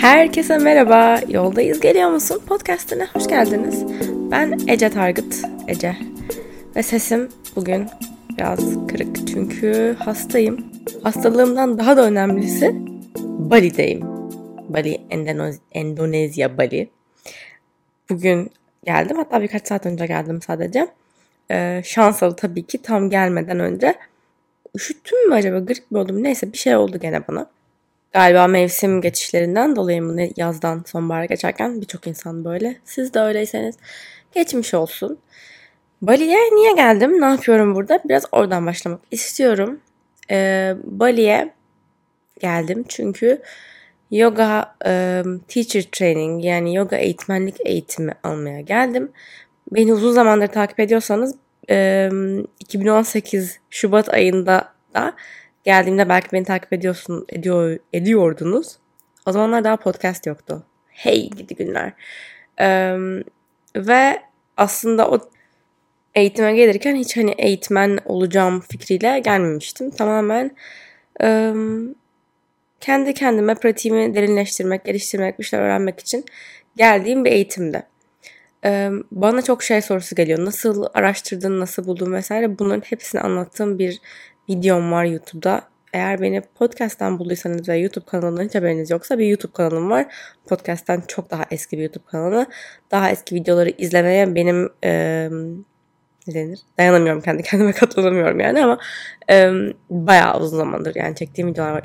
Herkese merhaba. Yoldayız geliyor musun? Podcast'ine hoş geldiniz. Ben Ece Targıt. Ece. Ve sesim bugün biraz kırık. Çünkü hastayım. Hastalığımdan daha da önemlisi Bali'deyim. Bali, Endonez- Endonezya Bali. Bugün geldim. Hatta birkaç saat önce geldim sadece. Ee, şansalı tabii ki tam gelmeden önce. Üşüttüm mü acaba? Grip mi oldum? Neyse bir şey oldu gene bana. Galiba mevsim geçişlerinden dolayı mı yazdan sonbahara geçerken birçok insan böyle. Siz de öyleyseniz geçmiş olsun. Bali'ye niye geldim? Ne yapıyorum burada? Biraz oradan başlamak istiyorum. Ee, Bali'ye geldim çünkü yoga e, teacher training yani yoga eğitmenlik eğitimi almaya geldim. Beni uzun zamandır takip ediyorsanız e, 2018 Şubat ayında da geldiğimde belki beni takip ediyorsun ediyor ediyordunuz. O zamanlar daha podcast yoktu. Hey gidi günler. Ee, ve aslında o eğitime gelirken hiç hani eğitmen olacağım fikriyle gelmemiştim. Tamamen e, kendi kendime pratiğimi derinleştirmek, geliştirmek, bir şeyler öğrenmek için geldiğim bir eğitimde. Ee, bana çok şey sorusu geliyor. Nasıl araştırdın, nasıl buldun vesaire. Bunların hepsini anlattığım bir videom var YouTube'da. Eğer beni podcast'tan bulduysanız ve YouTube kanalından hiç haberiniz yoksa bir YouTube kanalım var. Podcast'tan çok daha eski bir YouTube kanalı. Daha eski videoları izlemeye benim e, ne denir? Dayanamıyorum kendi kendime katılamıyorum yani ama e, bayağı uzun zamandır yani çektiğim videolar var.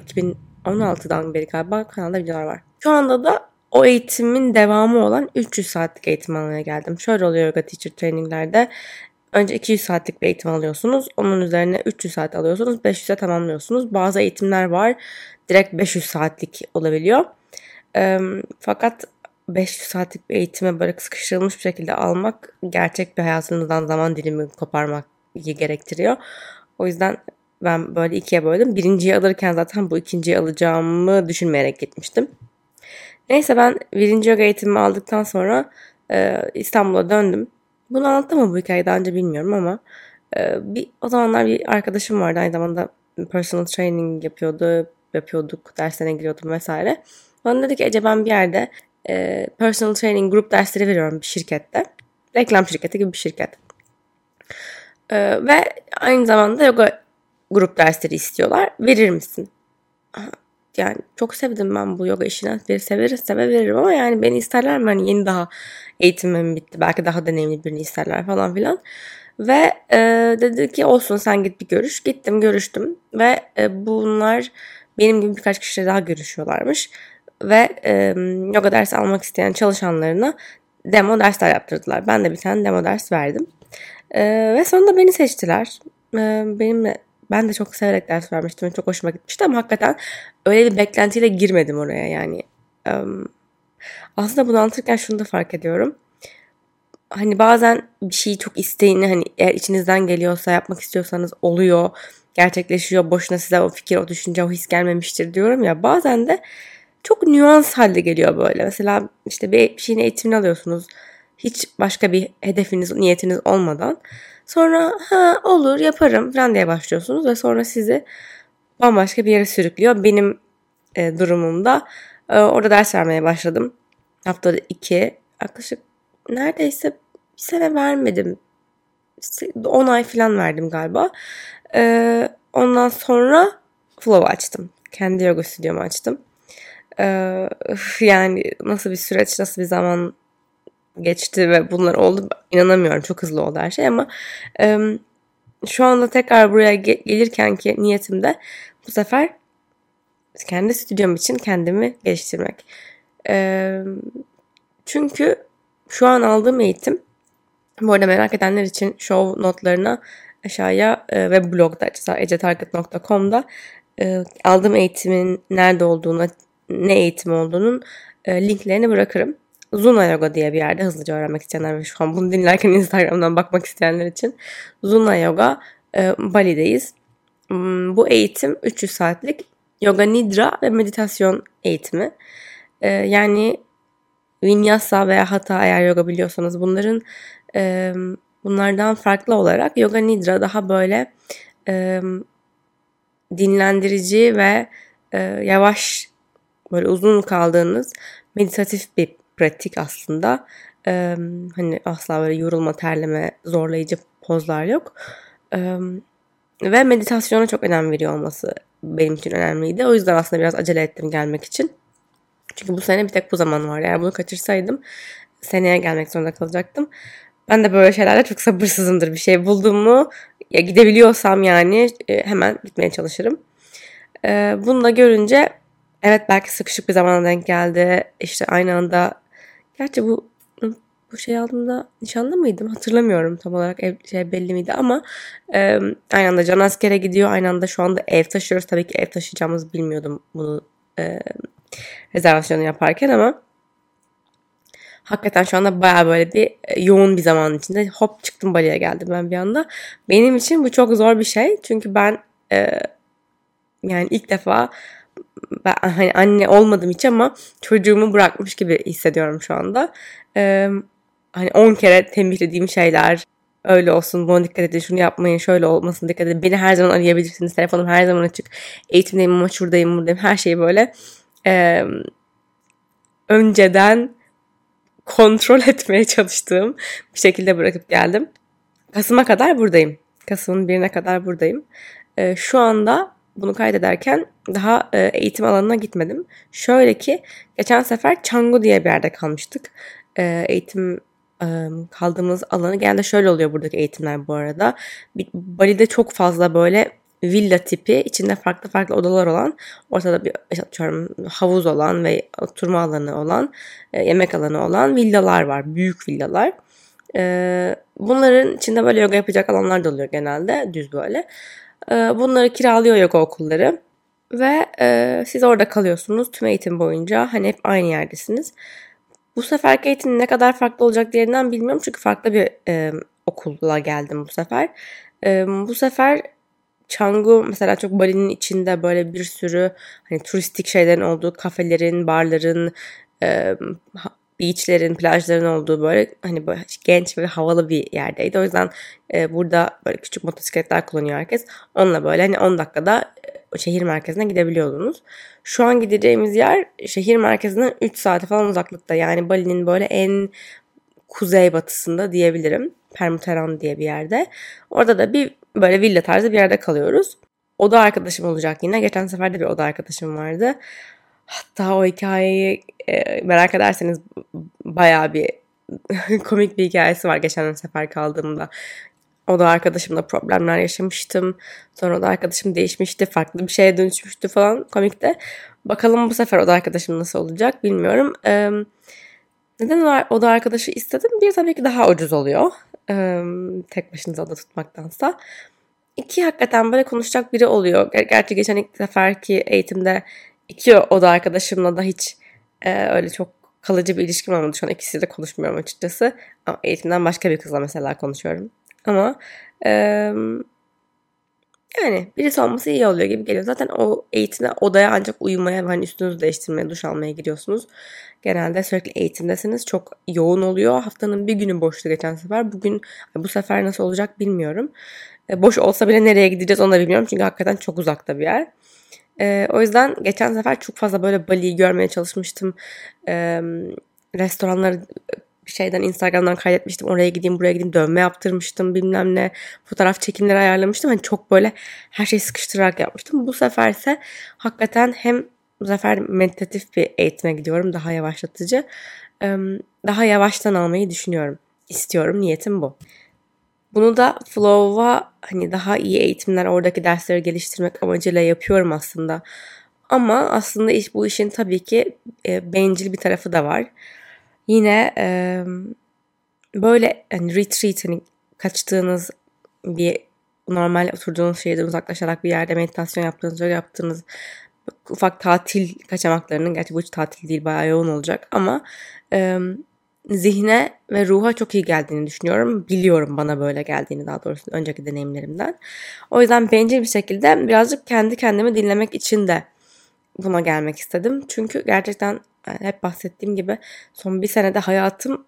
2016'dan beri galiba kanalda videolar var. Şu anda da o eğitimin devamı olan 300 saatlik eğitim almaya geldim. Şöyle oluyor yoga teacher traininglerde. Önce 200 saatlik bir eğitim alıyorsunuz. Onun üzerine 300 saat alıyorsunuz. 500'e tamamlıyorsunuz. Bazı eğitimler var. Direkt 500 saatlik olabiliyor. E, fakat 500 saatlik bir eğitime böyle sıkıştırılmış bir şekilde almak gerçek bir hayatınızdan zaman dilimi koparmak gerektiriyor. O yüzden ben böyle ikiye böldüm. Birinciyi alırken zaten bu ikinciyi alacağımı düşünmeyerek gitmiştim. Neyse ben birinci yoga eğitimimi aldıktan sonra e, İstanbul'a döndüm. Bunu anlattım mı bu hikayeyi daha önce bilmiyorum ama e, bir, o zamanlar bir arkadaşım vardı aynı zamanda personal training yapıyordu, yapıyorduk, derslerine giriyordum vesaire. Bana dedi ki Ece ben bir yerde e, personal training grup dersleri veriyorum bir şirkette. Reklam şirketi gibi bir şirket. E, ve aynı zamanda yoga grup dersleri istiyorlar. Verir misin? Yani çok sevdim ben bu yoga işini. Bir severiz seve ama yani beni isterler mi? Hani yeni daha eğitimim bitti. Belki daha deneyimli birini isterler falan filan. Ve e, dedi ki olsun sen git bir görüş. Gittim görüştüm. Ve e, bunlar benim gibi birkaç kişiyle daha görüşüyorlarmış. Ve e, yoga dersi almak isteyen çalışanlarına demo dersler yaptırdılar. Ben de bir tane demo ders verdim. E, ve sonunda beni seçtiler. E, benimle ben de çok severek ders vermiştim. Çok hoşuma gitmişti ama hakikaten öyle bir beklentiyle girmedim oraya yani. Aslında bunu anlatırken şunu da fark ediyorum. Hani bazen bir şeyi çok isteğini hani eğer içinizden geliyorsa yapmak istiyorsanız oluyor. Gerçekleşiyor. Boşuna size o fikir, o düşünce, o his gelmemiştir diyorum ya. Bazen de çok nüans halde geliyor böyle. Mesela işte bir şeyin eğitimini alıyorsunuz. Hiç başka bir hedefiniz, niyetiniz olmadan. Sonra ha olur yaparım falan diye başlıyorsunuz ve sonra sizi bambaşka bir yere sürüklüyor. Benim e, durumumda e, orada ders vermeye başladım. Haftada iki yaklaşık neredeyse bir sene vermedim. 10 ay falan verdim galiba. E, ondan sonra Flow açtım. Kendi yoga stüdyomu açtım. E, yani nasıl bir süreç, nasıl bir zaman geçti ve bunlar oldu. İnanamıyorum. Çok hızlı oldu her şey ama e, şu anda tekrar buraya ge- gelirken ki niyetimde bu sefer kendi stüdyom için kendimi geliştirmek. E, çünkü şu an aldığım eğitim bu arada merak edenler için show notlarına aşağıya e, ve blogda ecetarget.com'da e, aldığım eğitimin nerede olduğunu, ne eğitim olduğunun e, linklerini bırakırım. Zuna Yoga diye bir yerde hızlıca öğrenmek isteyenler ve şu an bunu dinlerken Instagram'dan bakmak isteyenler için Zuna Yoga e, Bali'deyiz. Hmm, bu eğitim 300 saatlik yoga nidra ve meditasyon eğitimi. E, yani vinyasa veya hatha eğer yoga biliyorsanız bunların e, bunlardan farklı olarak yoga nidra daha böyle e, dinlendirici ve e, yavaş böyle uzun kaldığınız meditatif bir pratik aslında. Ee, hani asla böyle yorulma, terleme, zorlayıcı pozlar yok. Ee, ve meditasyona çok önem veriyor olması benim için önemliydi. O yüzden aslında biraz acele ettim gelmek için. Çünkü bu sene bir tek bu zaman var. Eğer bunu kaçırsaydım seneye gelmek zorunda kalacaktım. Ben de böyle şeylerde çok sabırsızımdır. Bir şey buldum mu ya gidebiliyorsam yani e, hemen gitmeye çalışırım. E, bunu da görünce evet belki sıkışık bir zamana denk geldi. İşte aynı anda gerçi bu bu şey aldığımda nişanlı mıydım hatırlamıyorum tam olarak ev şey belli miydi ama e, aynı anda can askere gidiyor aynı anda şu anda ev taşıyoruz tabii ki ev taşıyacağımızı bilmiyordum bunu e, rezervasyonu yaparken ama hakikaten şu anda baya böyle bir yoğun bir zaman içinde hop çıktım Bali'ye geldim ben bir anda. Benim için bu çok zor bir şey. Çünkü ben e, yani ilk defa ben hani anne olmadım hiç ama çocuğumu bırakmış gibi hissediyorum şu anda. E, hani 10 kere tembihlediğim şeyler öyle olsun buna dikkat edin şunu yapmayın şöyle olmasın dikkat edin beni her zaman arayabilirsiniz telefonum her zaman açık eğitimdeyim ama şuradayım buradayım her şeyi böyle e, önceden kontrol etmeye çalıştığım bir şekilde bırakıp geldim. Kasım'a kadar buradayım. Kasım'ın birine kadar buradayım. E, şu anda bunu kaydederken daha e, eğitim alanına gitmedim. Şöyle ki geçen sefer Çangu diye bir yerde kalmıştık. E, eğitim e, kaldığımız alanı genelde şöyle oluyor buradaki eğitimler bu arada. Bali'de çok fazla böyle villa tipi içinde farklı farklı odalar olan ortada bir atıyorum havuz olan ve oturma alanı olan e, yemek alanı olan villalar var. Büyük villalar. E, bunların içinde böyle yoga yapacak alanlar da oluyor genelde düz böyle. E, bunları kiralıyor yoga okulları ve e, siz orada kalıyorsunuz tüm eğitim boyunca hani hep aynı yerdesiniz. Bu seferki eğitim ne kadar farklı olacak diğerinden bilmiyorum çünkü farklı bir e, okulla geldim bu sefer. E, bu sefer Canggu mesela çok Bali'nin içinde böyle bir sürü hani turistik şeylerin olduğu kafelerin, barların, e, beachlerin, plajların olduğu böyle hani böyle genç ve havalı bir yerdeydi. O yüzden e, burada böyle küçük motosikletler kullanıyor herkes. Onunla böyle hani 10 dakikada e, şehir merkezine gidebiliyordunuz. Şu an gideceğimiz yer şehir merkezinden 3 saate falan uzaklıkta. Yani Bali'nin böyle en kuzey batısında diyebilirim. Permuteran diye bir yerde. Orada da bir böyle villa tarzı bir yerde kalıyoruz. Oda arkadaşım olacak yine. Geçen sefer de bir oda arkadaşım vardı. Hatta o hikayeyi e, merak ederseniz bayağı bir komik bir hikayesi var geçen sefer kaldığımda. O da arkadaşımla problemler yaşamıştım. Sonra o da arkadaşım değişmişti. Farklı bir şeye dönüşmüştü falan. Komik de. Bakalım bu sefer o da arkadaşım nasıl olacak bilmiyorum. Ee, neden o da arkadaşı istedim? Bir tabii ki daha ucuz oluyor. Ee, tek başınıza da tutmaktansa. İki hakikaten böyle konuşacak biri oluyor. Gerçi geçen ilk seferki eğitimde iki oda arkadaşımla da hiç e, öyle çok kalıcı bir ilişkim olmadı. Şu an ikisiyle konuşmuyorum açıkçası. Ama eğitimden başka bir kızla mesela konuşuyorum. Ama e, yani birisi olması iyi oluyor gibi geliyor. Zaten o eğitime odaya ancak uyumaya ve hani üstünüzü değiştirmeye, duş almaya gidiyorsunuz. Genelde sürekli eğitimdesiniz. Çok yoğun oluyor. Haftanın bir günü boştu geçen sefer. Bugün bu sefer nasıl olacak bilmiyorum. E, boş olsa bile nereye gideceğiz onu da bilmiyorum. Çünkü hakikaten çok uzakta bir yer. E, o yüzden geçen sefer çok fazla böyle Bali'yi görmeye çalışmıştım. E, restoranları şeyden Instagram'dan kaydetmiştim. Oraya gideyim buraya gideyim dövme yaptırmıştım bilmem ne. Fotoğraf çekimleri ayarlamıştım. Hani çok böyle her şeyi sıkıştırarak yapmıştım. Bu sefer ise hakikaten hem bu sefer meditatif bir eğitime gidiyorum. Daha yavaşlatıcı. Daha yavaştan almayı düşünüyorum. İstiyorum. Niyetim bu. Bunu da Flow'a hani daha iyi eğitimler, oradaki dersleri geliştirmek amacıyla yapıyorum aslında. Ama aslında iş bu işin tabii ki e, bencil bir tarafı da var. Yine e, böyle hani retreat hani kaçtığınız bir normal oturduğunuz şehirden uzaklaşarak bir yerde meditasyon yaptığınız, yoga yaptığınız ufak tatil kaçamaklarının gerçi bu hiç tatil değil bayağı yoğun olacak ama e, zihne ve ruha çok iyi geldiğini düşünüyorum. Biliyorum bana böyle geldiğini daha doğrusu önceki deneyimlerimden. O yüzden bencil bir şekilde birazcık kendi kendimi dinlemek için de buna gelmek istedim. Çünkü gerçekten hep bahsettiğim gibi son bir senede hayatım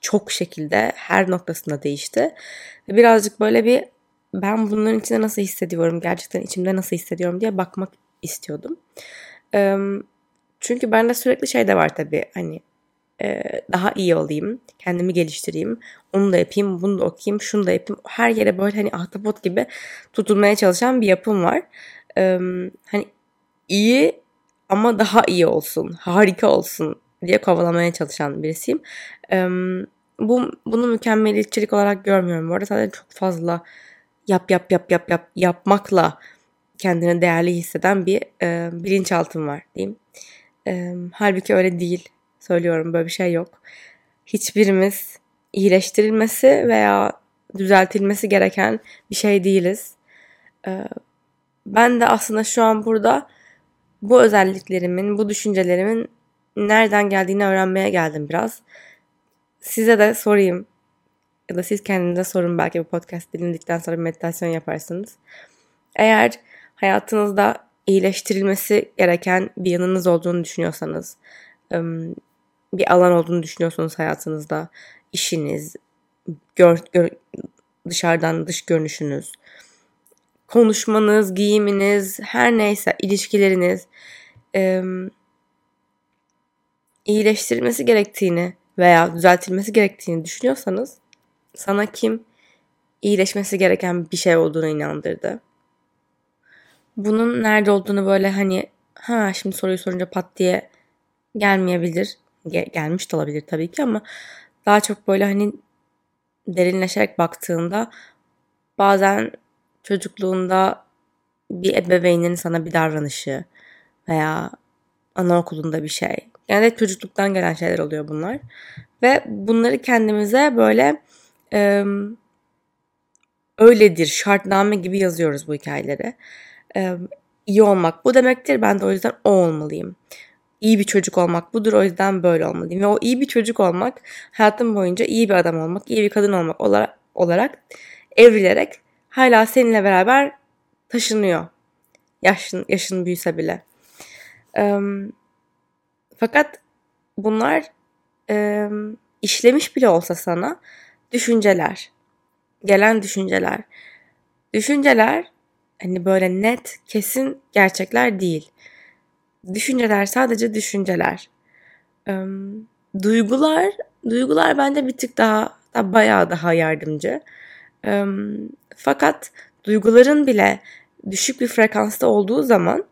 çok şekilde her noktasında değişti. Birazcık böyle bir ben bunların içinde nasıl hissediyorum, gerçekten içimde nasıl hissediyorum diye bakmak istiyordum. Çünkü bende sürekli şey de var tabii hani e, daha iyi olayım, kendimi geliştireyim, onu da yapayım, bunu da okuyayım, şunu da yapayım. Her yere böyle hani ahtapot gibi tutulmaya çalışan bir yapım var. E, hani iyi ama daha iyi olsun, harika olsun diye kovalamaya çalışan birisiyim. E, bu bunu mükemmeliyetçilik olarak görmüyorum. Bu arada sadece çok fazla yap yap yap yap yap yapmakla kendini değerli hisseden bir e, bilinçaltım var diyeyim. E, halbuki öyle değil. Söylüyorum böyle bir şey yok. Hiçbirimiz iyileştirilmesi veya düzeltilmesi gereken bir şey değiliz. E, ben de aslında şu an burada bu özelliklerimin, bu düşüncelerimin nereden geldiğini öğrenmeye geldim biraz. Size de sorayım ya da siz kendinize sorun belki bu podcast dinledikten sonra meditasyon yaparsınız. Eğer hayatınızda iyileştirilmesi gereken bir yanınız olduğunu düşünüyorsanız, bir alan olduğunu düşünüyorsunuz hayatınızda, işiniz, gör, gör, dışarıdan dış görünüşünüz, konuşmanız, giyiminiz, her neyse ilişkileriniz iyileştirilmesi gerektiğini veya düzeltilmesi gerektiğini düşünüyorsanız sana kim iyileşmesi gereken bir şey olduğunu inandırdı? Bunun nerede olduğunu böyle hani ha şimdi soruyu sorunca pat diye gelmeyebilir. Gel- gelmiş de olabilir tabii ki ama daha çok böyle hani derinleşerek baktığında bazen çocukluğunda bir ebeveynin sana bir davranışı veya anaokulunda bir şey. Yani çocukluktan gelen şeyler oluyor bunlar. Ve bunları kendimize böyle e, öyledir, şartname gibi yazıyoruz bu hikayeleri. E, iyi olmak bu demektir. Ben de o yüzden o olmalıyım. İyi bir çocuk olmak budur. O yüzden böyle olmalıyım. Ve o iyi bir çocuk olmak hayatım boyunca iyi bir adam olmak, iyi bir kadın olmak olarak, olarak evrilerek hala seninle beraber taşınıyor. Yaşın, yaşın büyüse bile. E, fakat bunlar e, işlemiş bile olsa sana düşünceler. Gelen düşünceler. Düşünceler hani böyle net, kesin gerçekler değil. Düşünceler sadece düşünceler. Duygular, duygular bende bir tık daha, da bayağı daha yardımcı. Fakat duyguların bile düşük bir frekansta olduğu zaman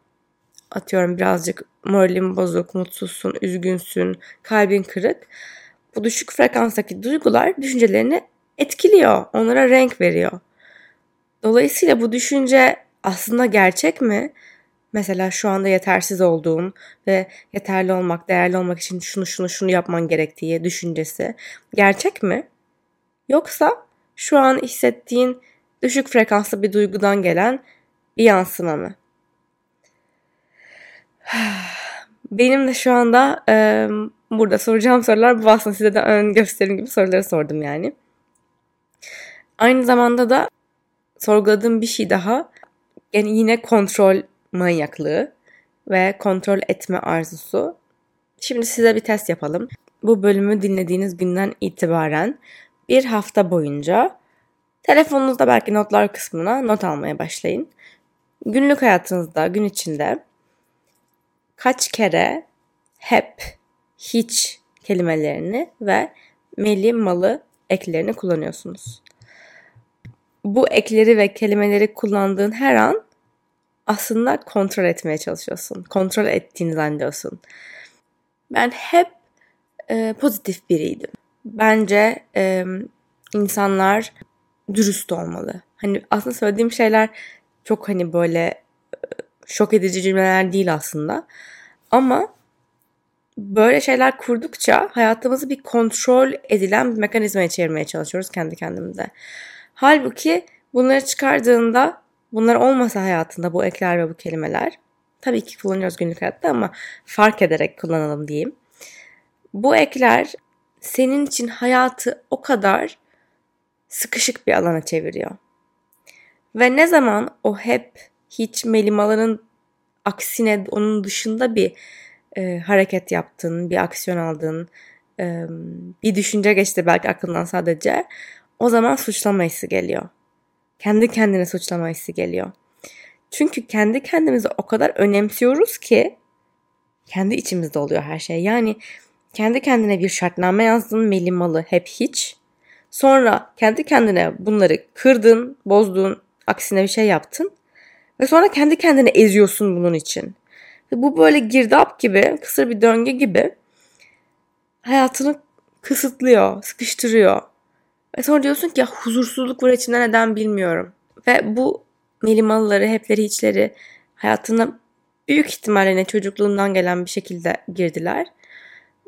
atıyorum birazcık moralin bozuk, mutsuzsun, üzgünsün, kalbin kırık bu düşük frekanstaki duygular düşüncelerini etkiliyor. Onlara renk veriyor. Dolayısıyla bu düşünce aslında gerçek mi? Mesela şu anda yetersiz olduğun ve yeterli olmak, değerli olmak için şunu şunu şunu yapman gerektiği düşüncesi gerçek mi? Yoksa şu an hissettiğin düşük frekanslı bir duygudan gelen bir yansıma mı? Benim de şu anda e, burada soracağım sorular bu aslında size de ön gösterim gibi soruları sordum yani. Aynı zamanda da sorguladığım bir şey daha yani yine kontrol manyaklığı ve kontrol etme arzusu. Şimdi size bir test yapalım. Bu bölümü dinlediğiniz günden itibaren bir hafta boyunca telefonunuzda belki notlar kısmına not almaya başlayın. Günlük hayatınızda, gün içinde kaç kere hep, hiç kelimelerini ve meli, malı eklerini kullanıyorsunuz. Bu ekleri ve kelimeleri kullandığın her an aslında kontrol etmeye çalışıyorsun. Kontrol ettiğini zannediyorsun. Ben hep e, pozitif biriydim. Bence e, insanlar dürüst olmalı. Hani aslında söylediğim şeyler çok hani böyle e, şok edici cümleler değil aslında. Ama böyle şeyler kurdukça hayatımızı bir kontrol edilen bir mekanizmaya çevirmeye çalışıyoruz kendi kendimize. Halbuki bunları çıkardığında bunlar olmasa hayatında bu ekler ve bu kelimeler tabii ki kullanıyoruz günlük hayatta ama fark ederek kullanalım diyeyim. Bu ekler senin için hayatı o kadar sıkışık bir alana çeviriyor. Ve ne zaman o hep hiç melimaların aksine onun dışında bir e, hareket yaptın, bir aksiyon aldın, e, bir düşünce geçti belki aklından sadece. O zaman suçlama hissi geliyor. Kendi kendine suçlama hissi geliyor. Çünkü kendi kendimizi o kadar önemsiyoruz ki kendi içimizde oluyor her şey. Yani kendi kendine bir şartname yazdın melimalı hep hiç. Sonra kendi kendine bunları kırdın, bozdun, aksine bir şey yaptın. Ve sonra kendi kendine eziyorsun bunun için. Ve bu böyle girdap gibi, kısır bir döngü gibi hayatını kısıtlıyor, sıkıştırıyor. Ve sonra diyorsun ki ya huzursuzluk var içimde neden bilmiyorum. Ve bu melimalıları, hepleri, hiçleri hayatına büyük ihtimalle ne çocukluğundan gelen bir şekilde girdiler.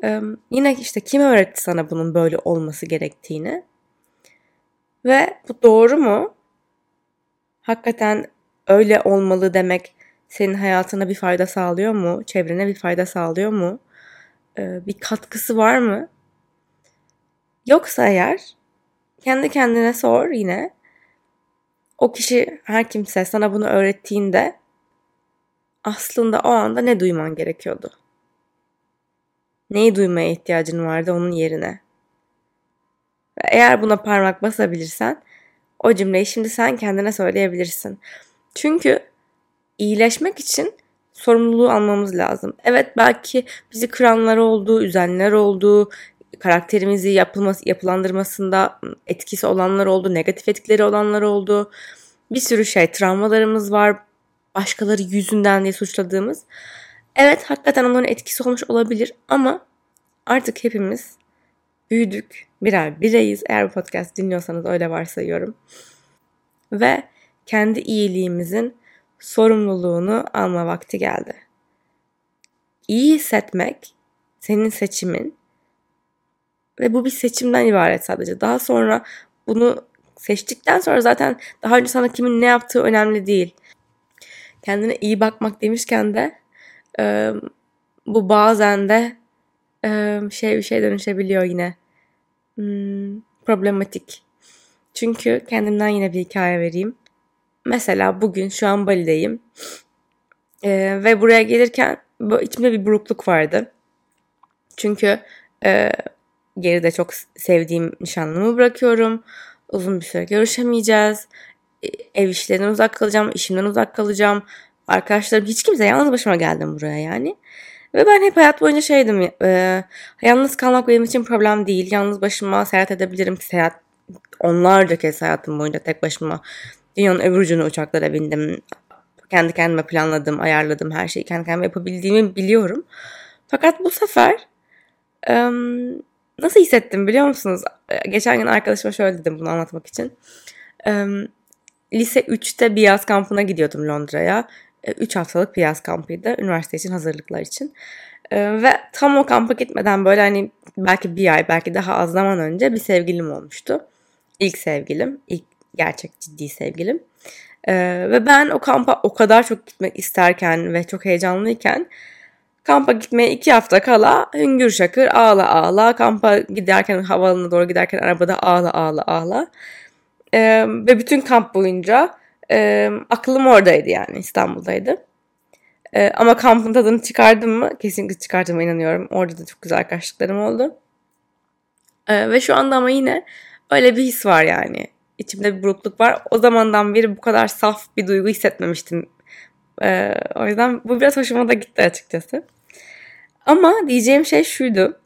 Ee, yine işte kim öğretti sana bunun böyle olması gerektiğini? Ve bu doğru mu? Hakikaten öyle olmalı demek senin hayatına bir fayda sağlıyor mu? Çevrene bir fayda sağlıyor mu? Ee, bir katkısı var mı? Yoksa eğer kendi kendine sor yine. O kişi her kimse sana bunu öğrettiğinde aslında o anda ne duyman gerekiyordu? Neyi duymaya ihtiyacın vardı onun yerine? Ve eğer buna parmak basabilirsen o cümleyi şimdi sen kendine söyleyebilirsin. Çünkü iyileşmek için sorumluluğu almamız lazım. Evet belki bizi kıranlar oldu, üzenler oldu, karakterimizi yapılması, yapılandırmasında etkisi olanlar oldu, negatif etkileri olanlar oldu. Bir sürü şey, travmalarımız var, başkaları yüzünden diye suçladığımız. Evet hakikaten onların etkisi olmuş olabilir ama artık hepimiz büyüdük, birer bireyiz. Eğer bu podcast dinliyorsanız öyle varsayıyorum. Ve kendi iyiliğimizin sorumluluğunu alma vakti geldi. İyi hissetmek senin seçimin ve bu bir seçimden ibaret sadece. Daha sonra bunu seçtikten sonra zaten daha önce sana kimin ne yaptığı önemli değil. Kendine iyi bakmak demişken de e, bu bazen de e, şey bir şey dönüşebiliyor yine. Hmm, problematik. Çünkü kendimden yine bir hikaye vereyim. Mesela bugün şu an Bali'deyim. E, ve buraya gelirken içimde bir burukluk vardı. Çünkü e, geride çok sevdiğim nişanlımı bırakıyorum. Uzun bir süre görüşemeyeceğiz. E, ev işlerinden uzak kalacağım, işimden uzak kalacağım. Arkadaşlarım hiç kimse yalnız başıma geldim buraya yani. Ve ben hep hayat boyunca şeydim. E, yalnız kalmak benim için problem değil. Yalnız başıma seyahat edebilirim. Seyahat onlarca kez hayatım boyunca tek başıma dünyanın öbür ucuna uçaklara bindim. Kendi kendime planladım, ayarladım her şeyi kendi kendime yapabildiğimi biliyorum. Fakat bu sefer nasıl hissettim biliyor musunuz? Geçen gün arkadaşıma şöyle dedim bunu anlatmak için. Lise 3'te bir yaz kampına gidiyordum Londra'ya. 3 haftalık bir yaz kampıydı. Üniversite için hazırlıklar için. ve tam o kampa gitmeden böyle hani belki bir ay belki daha az zaman önce bir sevgilim olmuştu. İlk sevgilim. ilk gerçek ciddi sevgilim. ve ben o kampa o kadar çok gitmek isterken ve çok heyecanlıyken Kampa gitmeye iki hafta kala hüngür şakır ağla ağla. Kampa giderken havaalanına doğru giderken arabada ağla ağla ağla. Ee, ve bütün kamp boyunca e, aklım oradaydı yani İstanbul'daydı. Ee, ama kampın tadını çıkardım mı? Kesinlikle çıkardığıma inanıyorum. Orada da çok güzel arkadaşlıklarım oldu. Ee, ve şu anda ama yine öyle bir his var yani. İçimde bir burukluk var. O zamandan beri bu kadar saf bir duygu hissetmemiştim. Ee, o yüzden bu biraz hoşuma da gitti açıkçası. Ama diyeceğim şey şuydu.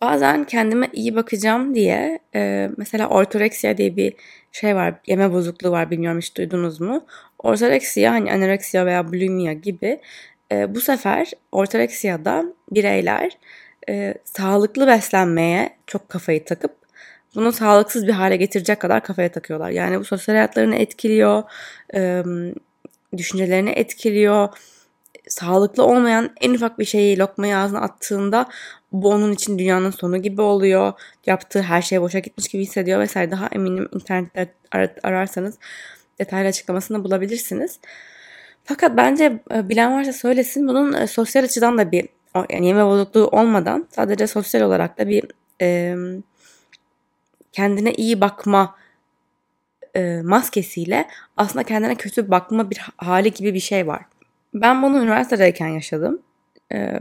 Bazen kendime iyi bakacağım diye e, mesela ortoreksiya diye bir şey var. Yeme bozukluğu var bilmiyorum hiç duydunuz mu? Ortoreksiya hani anoreksiya veya bulimia gibi e, bu sefer ortoreksiyada bireyler e, sağlıklı beslenmeye çok kafayı takıp bunu sağlıksız bir hale getirecek kadar kafaya takıyorlar. Yani bu sosyal hayatlarını etkiliyor, e, düşüncelerini etkiliyor, sağlıklı olmayan en ufak bir şeyi lokmayı ağzına attığında bu onun için dünyanın sonu gibi oluyor. Yaptığı her şey boşa gitmiş gibi hissediyor vesaire. Daha eminim internette ar- ararsanız detaylı açıklamasını bulabilirsiniz. Fakat bence e, bilen varsa söylesin bunun e, sosyal açıdan da bir yani yeme bozukluğu olmadan sadece sosyal olarak da bir e, kendine iyi bakma e, maskesiyle aslında kendine kötü bakma bir hali gibi bir şey var. Ben bunu üniversitedeyken yaşadım. Ee,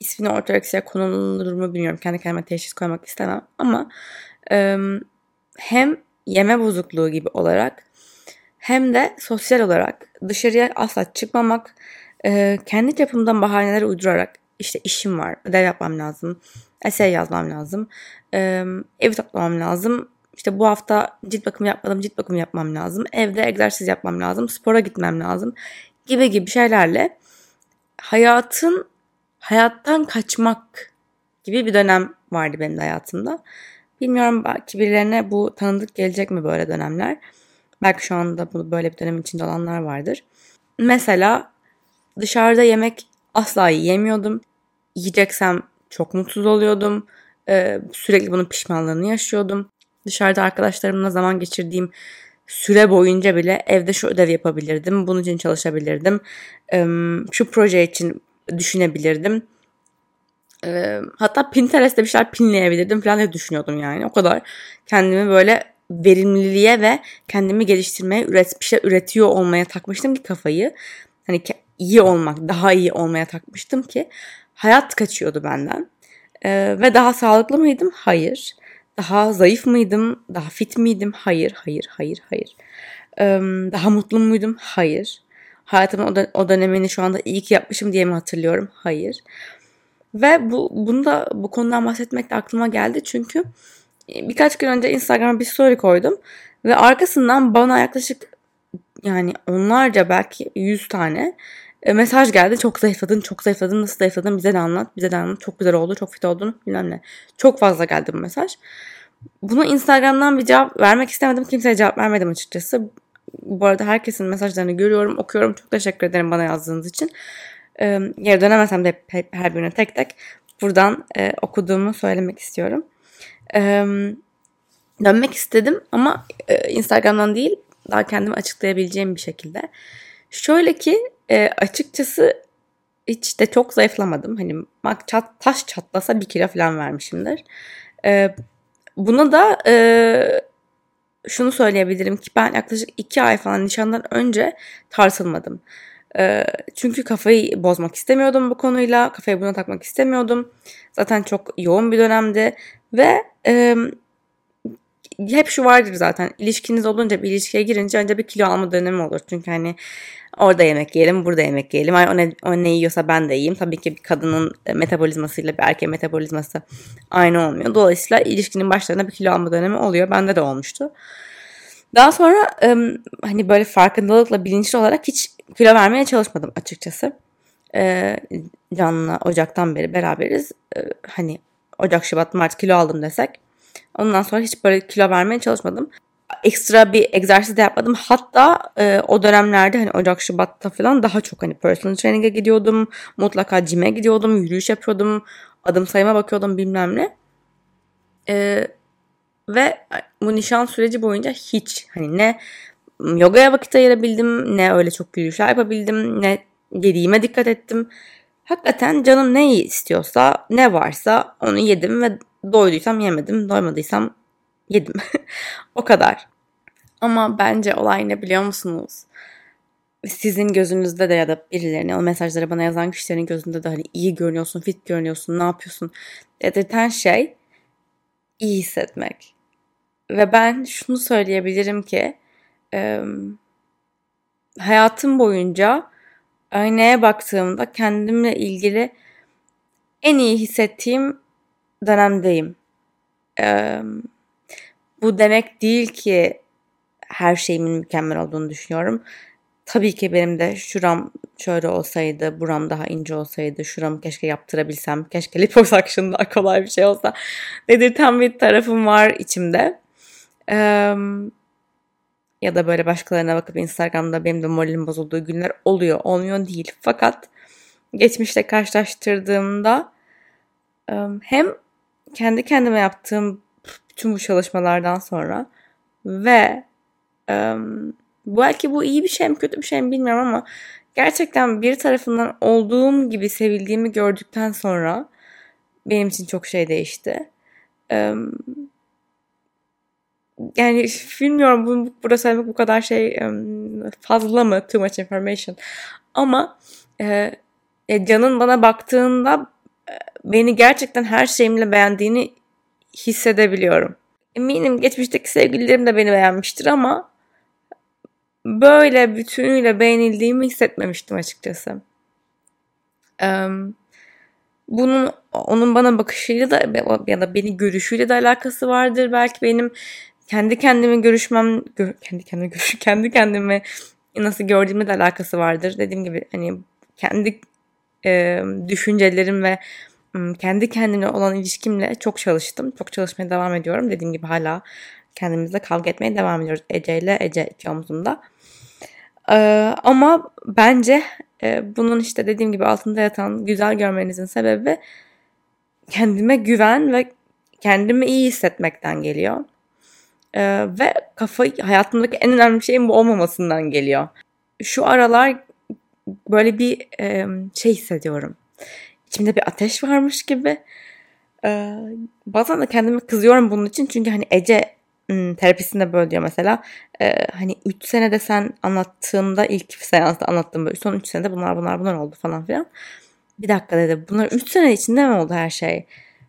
ismini ortoreksiye konulur mu bilmiyorum. Kendi kendime teşhis koymak istemem. Ama e, hem yeme bozukluğu gibi olarak hem de sosyal olarak dışarıya asla çıkmamak, e, kendi çapımdan bahaneler uydurarak işte işim var, ödev yapmam lazım, essay yazmam lazım, e, evi toplamam lazım, işte bu hafta cilt bakımı yapmadım, cilt bakımı yapmam lazım, evde egzersiz yapmam lazım, spora gitmem lazım gibi gibi şeylerle hayatın hayattan kaçmak gibi bir dönem vardı benim de hayatımda. Bilmiyorum belki birilerine bu tanıdık gelecek mi böyle dönemler. Belki şu anda bunu böyle bir dönem içinde olanlar vardır. Mesela dışarıda yemek asla yiyemiyordum. Yiyeceksem çok mutsuz oluyordum. Ee, sürekli bunun pişmanlığını yaşıyordum. Dışarıda arkadaşlarımla zaman geçirdiğim süre boyunca bile evde şu ödev yapabilirdim. Bunun için çalışabilirdim. Şu proje için düşünebilirdim. Hatta Pinterest'te bir şeyler pinleyebilirdim falan diye düşünüyordum yani. O kadar kendimi böyle verimliliğe ve kendimi geliştirmeye, üret, bir şey üretiyor olmaya takmıştım ki kafayı. Hani iyi olmak, daha iyi olmaya takmıştım ki hayat kaçıyordu benden. Ee, ve daha sağlıklı mıydım? Hayır. Daha zayıf mıydım? Daha fit miydim? Hayır, hayır, hayır, hayır. Daha mutlu muydum? Hayır. Hayatımın o, o dönemini şu anda iyi ki yapmışım diye mi hatırlıyorum? Hayır. Ve bu bunu da bu konudan bahsetmek de aklıma geldi çünkü e, birkaç gün önce Instagram'a bir story koydum ve arkasından bana yaklaşık yani onlarca belki yüz tane e, mesaj geldi. Çok zayıfladın, çok zayıfladın, nasıl zayıfladın bize de anlat, bize de anlat. Çok güzel oldu, çok fit oldun bilmem ne. Çok fazla geldi bu mesaj. Bunu Instagram'dan bir cevap vermek istemedim. Kimseye cevap vermedim açıkçası. Bu arada herkesin mesajlarını görüyorum, okuyorum. Çok teşekkür ederim bana yazdığınız için. Ee, geri dönemesem de her birine tek tek buradan e, okuduğumu söylemek istiyorum. Dönmek istedim ama e, Instagram'dan değil daha kendimi açıklayabileceğim bir şekilde. Şöyle ki e, açıkçası hiç de çok zayıflamadım. Hani bak çat, taş çatlasa bir kilo falan vermişimdir. E, buna da e, şunu söyleyebilirim ki ben yaklaşık iki ay falan nişandan önce tartılmadım. E, çünkü kafayı bozmak istemiyordum bu konuyla. Kafayı buna takmak istemiyordum. Zaten çok yoğun bir dönemdi. Ve e, hep şu vardır zaten. İlişkiniz olunca bir ilişkiye girince önce bir kilo alma dönemi olur. Çünkü hani orada yemek yiyelim, burada yemek yiyelim. Ay, o, ne, o ne yiyorsa ben de yiyeyim. Tabii ki bir kadının metabolizmasıyla bir erkeğin metabolizması aynı olmuyor. Dolayısıyla ilişkinin başlarında bir kilo alma dönemi oluyor. Bende de olmuştu. Daha sonra hani böyle farkındalıkla bilinçli olarak hiç kilo vermeye çalışmadım açıkçası. Can'la Ocak'tan beri beraberiz. Hani Ocak, Şubat, Mart kilo aldım desek. Ondan sonra hiç böyle kilo vermeye çalışmadım. Ekstra bir egzersiz de yapmadım. Hatta e, o dönemlerde hani Ocak, Şubat'ta falan daha çok hani personal training'e gidiyordum. Mutlaka cime gidiyordum. Yürüyüş yapıyordum. Adım sayıma bakıyordum bilmem ne. E, ve bu nişan süreci boyunca hiç hani ne yogaya vakit ayırabildim ne öyle çok yürüyüşler yapabildim ne yediğime dikkat ettim. Hakikaten canım ne istiyorsa ne varsa onu yedim ve doyduysam yemedim doymadıysam yedim. o kadar. Ama bence olay ne biliyor musunuz? Sizin gözünüzde de ya da birilerine o mesajları bana yazan kişilerin gözünde de hani iyi görünüyorsun, fit görünüyorsun, ne yapıyorsun dedirten şey iyi hissetmek. Ve ben şunu söyleyebilirim ki hayatım boyunca aynaya baktığımda kendimle ilgili en iyi hissettiğim dönemdeyim. Bu demek değil ki her şeyimin mükemmel olduğunu düşünüyorum. Tabii ki benim de şuram şöyle olsaydı, buram daha ince olsaydı, şuramı keşke yaptırabilsem, keşke liposuction daha kolay bir şey olsa dedirten bir tarafım var içimde. Ya da böyle başkalarına bakıp Instagram'da benim de moralim bozulduğu günler oluyor, olmuyor değil. Fakat geçmişte karşılaştırdığımda hem kendi kendime yaptığım bütün bu çalışmalardan sonra ve um, belki bu iyi bir şey mi kötü bir şey mi bilmiyorum ama gerçekten bir tarafından olduğum gibi sevildiğimi gördükten sonra benim için çok şey değişti. Um, yani bilmiyorum bunu burada söylemek bu kadar şey fazla mı too much information ama e, e, Can'ın bana baktığında e, beni gerçekten her şeyimle beğendiğini hissedebiliyorum. Eminim geçmişteki sevgililerim de beni beğenmiştir ama böyle bütünüyle beğenildiğimi hissetmemiştim açıkçası. Bunun onun bana bakışıyla da ya da beni görüşüyle de alakası vardır. Belki benim kendi kendimi görüşmem kendi kendime görüş kendi kendimi nasıl gördüğümle de alakası vardır. Dediğim gibi hani kendi e, düşüncelerim ve kendi kendine olan ilişkimle çok çalıştım. Çok çalışmaya devam ediyorum. Dediğim gibi hala kendimizle kavga etmeye devam ediyoruz. Ece ile Ece iki omzumda. Ee, ama bence e, bunun işte dediğim gibi altında yatan güzel görmenizin sebebi kendime güven ve kendimi iyi hissetmekten geliyor. Ee, ve kafa hayatımdaki en önemli şeyin bu olmamasından geliyor. Şu aralar böyle bir e, şey hissediyorum. İçimde bir ateş varmış gibi. Ee, bazen de kendime kızıyorum bunun için çünkü hani Ece Hmm, terapisinde böyle diyor mesela. E, hani 3 senede sen anlattığında ilk seansta anlattığım böyle son 3 senede bunlar bunlar bunlar oldu falan filan. Bir dakika dedi. Bunlar 3 sene içinde mi oldu her şey?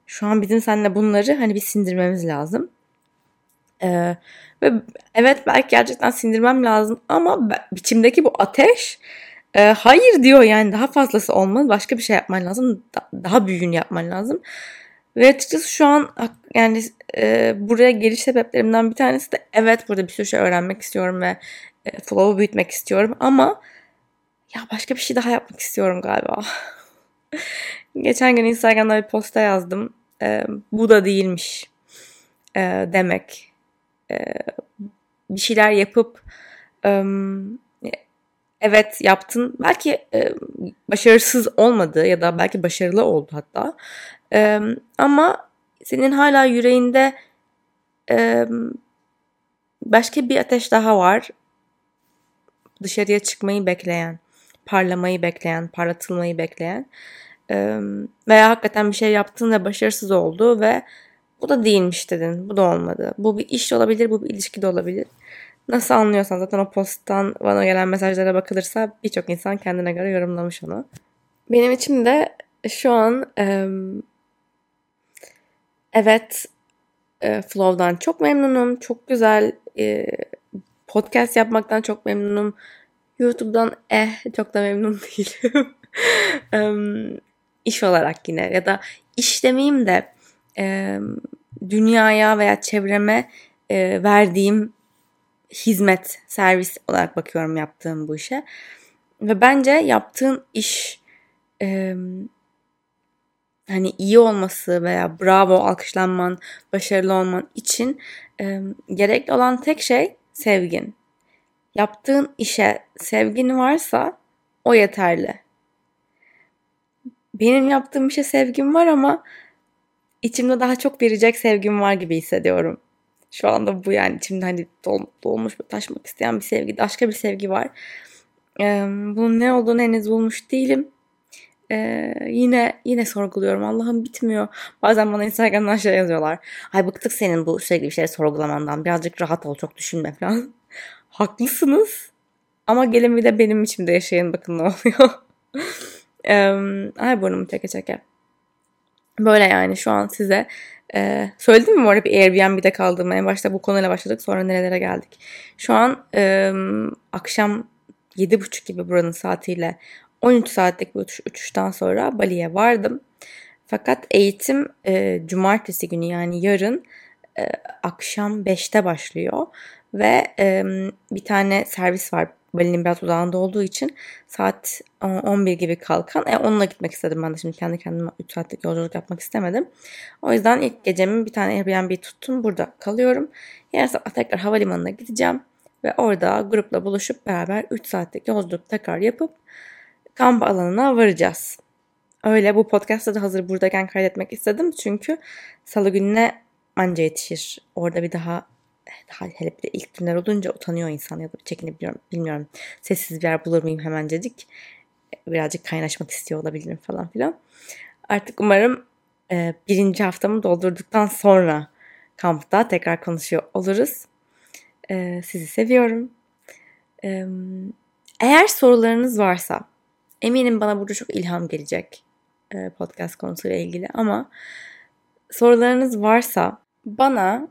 Şu an bizim seninle bunları hani bir sindirmemiz lazım. Ee, ve evet belki gerçekten sindirmem lazım ama biçimdeki bu ateş e, hayır diyor yani daha fazlası olmalı. Başka bir şey yapman lazım. Da, daha büyüğünü yapman lazım. Ve açıkçası şu an yani e, buraya geliş sebeplerimden bir tanesi de evet burada bir sürü şey öğrenmek istiyorum ve e, flow'u büyütmek istiyorum ama ya başka bir şey daha yapmak istiyorum galiba. Geçen gün Instagram'da bir posta yazdım. E, bu da değilmiş e, demek. E, bir şeyler yapıp evet yaptın. Belki e, başarısız olmadı ya da belki başarılı oldu hatta. E, ama senin hala yüreğinde e, başka bir ateş daha var. Dışarıya çıkmayı bekleyen, parlamayı bekleyen, parlatılmayı bekleyen. E, veya hakikaten bir şey yaptın ve başarısız oldu ve bu da değilmiş dedin. Bu da olmadı. Bu bir iş olabilir, bu bir ilişki de olabilir. Nasıl anlıyorsan zaten o posttan bana gelen mesajlara bakılırsa birçok insan kendine göre yorumlamış onu. Benim için de şu an evet e, Flow'dan çok memnunum. Çok güzel e, podcast yapmaktan çok memnunum. YouTube'dan eh çok da memnun değilim. iş olarak yine ya da iş demeyeyim de dünyaya veya çevreme e, verdiğim hizmet, servis olarak bakıyorum yaptığım bu işe. Ve bence yaptığın iş e, hani iyi olması veya bravo alkışlanman, başarılı olman için e, gerekli olan tek şey sevgin. Yaptığın işe sevgin varsa o yeterli. Benim yaptığım işe sevgim var ama içimde daha çok verecek sevgim var gibi hissediyorum. Şu anda bu yani içimde hani dol, dolmuş taşmak isteyen bir sevgi, başka bir sevgi var. Ee, bunun ne olduğunu henüz bulmuş değilim. Ee, yine yine sorguluyorum. Allah'ım bitmiyor. Bazen bana Instagram'dan şey yazıyorlar. Ay bıktık senin bu sürekli bir şeyleri sorgulamandan. Birazcık rahat ol, çok düşünme falan. Haklısınız. Ama gelin bir de benim içimde yaşayın bakın ne oluyor. ee, ay burnumu çeke çeke. Böyle yani şu an size e, söyledim mi bu arada bir Airbnb'de kaldığım en başta bu konuyla başladık sonra nerelere geldik. Şu an e, akşam 7.30 gibi buranın saatiyle 13 saatlik bir uçuş, uçuştan sonra Bali'ye vardım. Fakat eğitim e, cumartesi günü yani yarın e, akşam 5'te başlıyor. Ve e, bir tane servis var Bali'nin biraz uzağında olduğu için saat 11 gibi kalkan. E, onunla gitmek istedim ben de şimdi kendi kendime 3 saatlik yolculuk yapmak istemedim. O yüzden ilk gecemi bir tane Airbnb tuttum. Burada kalıyorum. Yarın sabah tekrar havalimanına gideceğim. Ve orada grupla buluşup beraber 3 saatlik yolculuk tekrar yapıp kamp alanına varacağız. Öyle bu podcast'ta da hazır buradayken kaydetmek istedim. Çünkü salı gününe anca yetişir. Orada bir daha hele bir de ilk günler olunca utanıyor insan ya da çekinebiliyorum bilmiyorum. Sessiz bir yer bulur muyum hemencecik. Birazcık kaynaşmak istiyor olabilirim falan filan. Artık umarım e, birinci haftamı doldurduktan sonra kampta tekrar konuşuyor oluruz. E, sizi seviyorum. E, eğer sorularınız varsa eminim bana burada çok ilham gelecek e, podcast konusuyla ilgili ama sorularınız varsa bana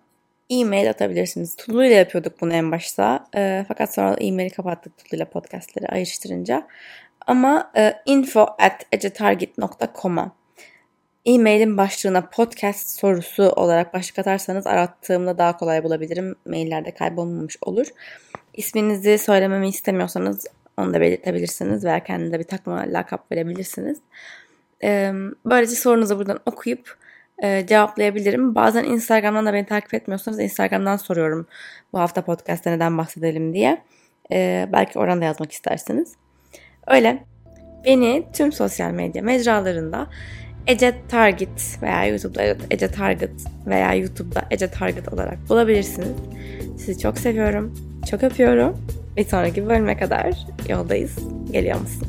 e-mail atabilirsiniz. Tulu ile yapıyorduk bunu en başta. E, fakat sonra e-maili kapattık Tulu ile podcastleri ayrıştırınca. Ama e, info at ecetarget.com'a E-mailin başlığına podcast sorusu olarak başlık atarsanız arattığımda daha kolay bulabilirim. Maillerde kaybolmamış olur. İsminizi söylememi istemiyorsanız onu da belirtebilirsiniz veya kendinize bir takma lakap verebilirsiniz. Böylece sorunuzu buradan okuyup cevaplayabilirim. Bazen Instagram'dan da beni takip etmiyorsanız Instagram'dan soruyorum bu hafta podcast'ta neden bahsedelim diye. Belki oradan da yazmak istersiniz. Öyle. Beni tüm sosyal medya mecralarında Ece Target veya YouTube'da Ece Target veya YouTube'da Ece Target olarak bulabilirsiniz. Sizi çok seviyorum. Çok öpüyorum. Bir sonraki bölüme kadar yoldayız. Geliyor musun?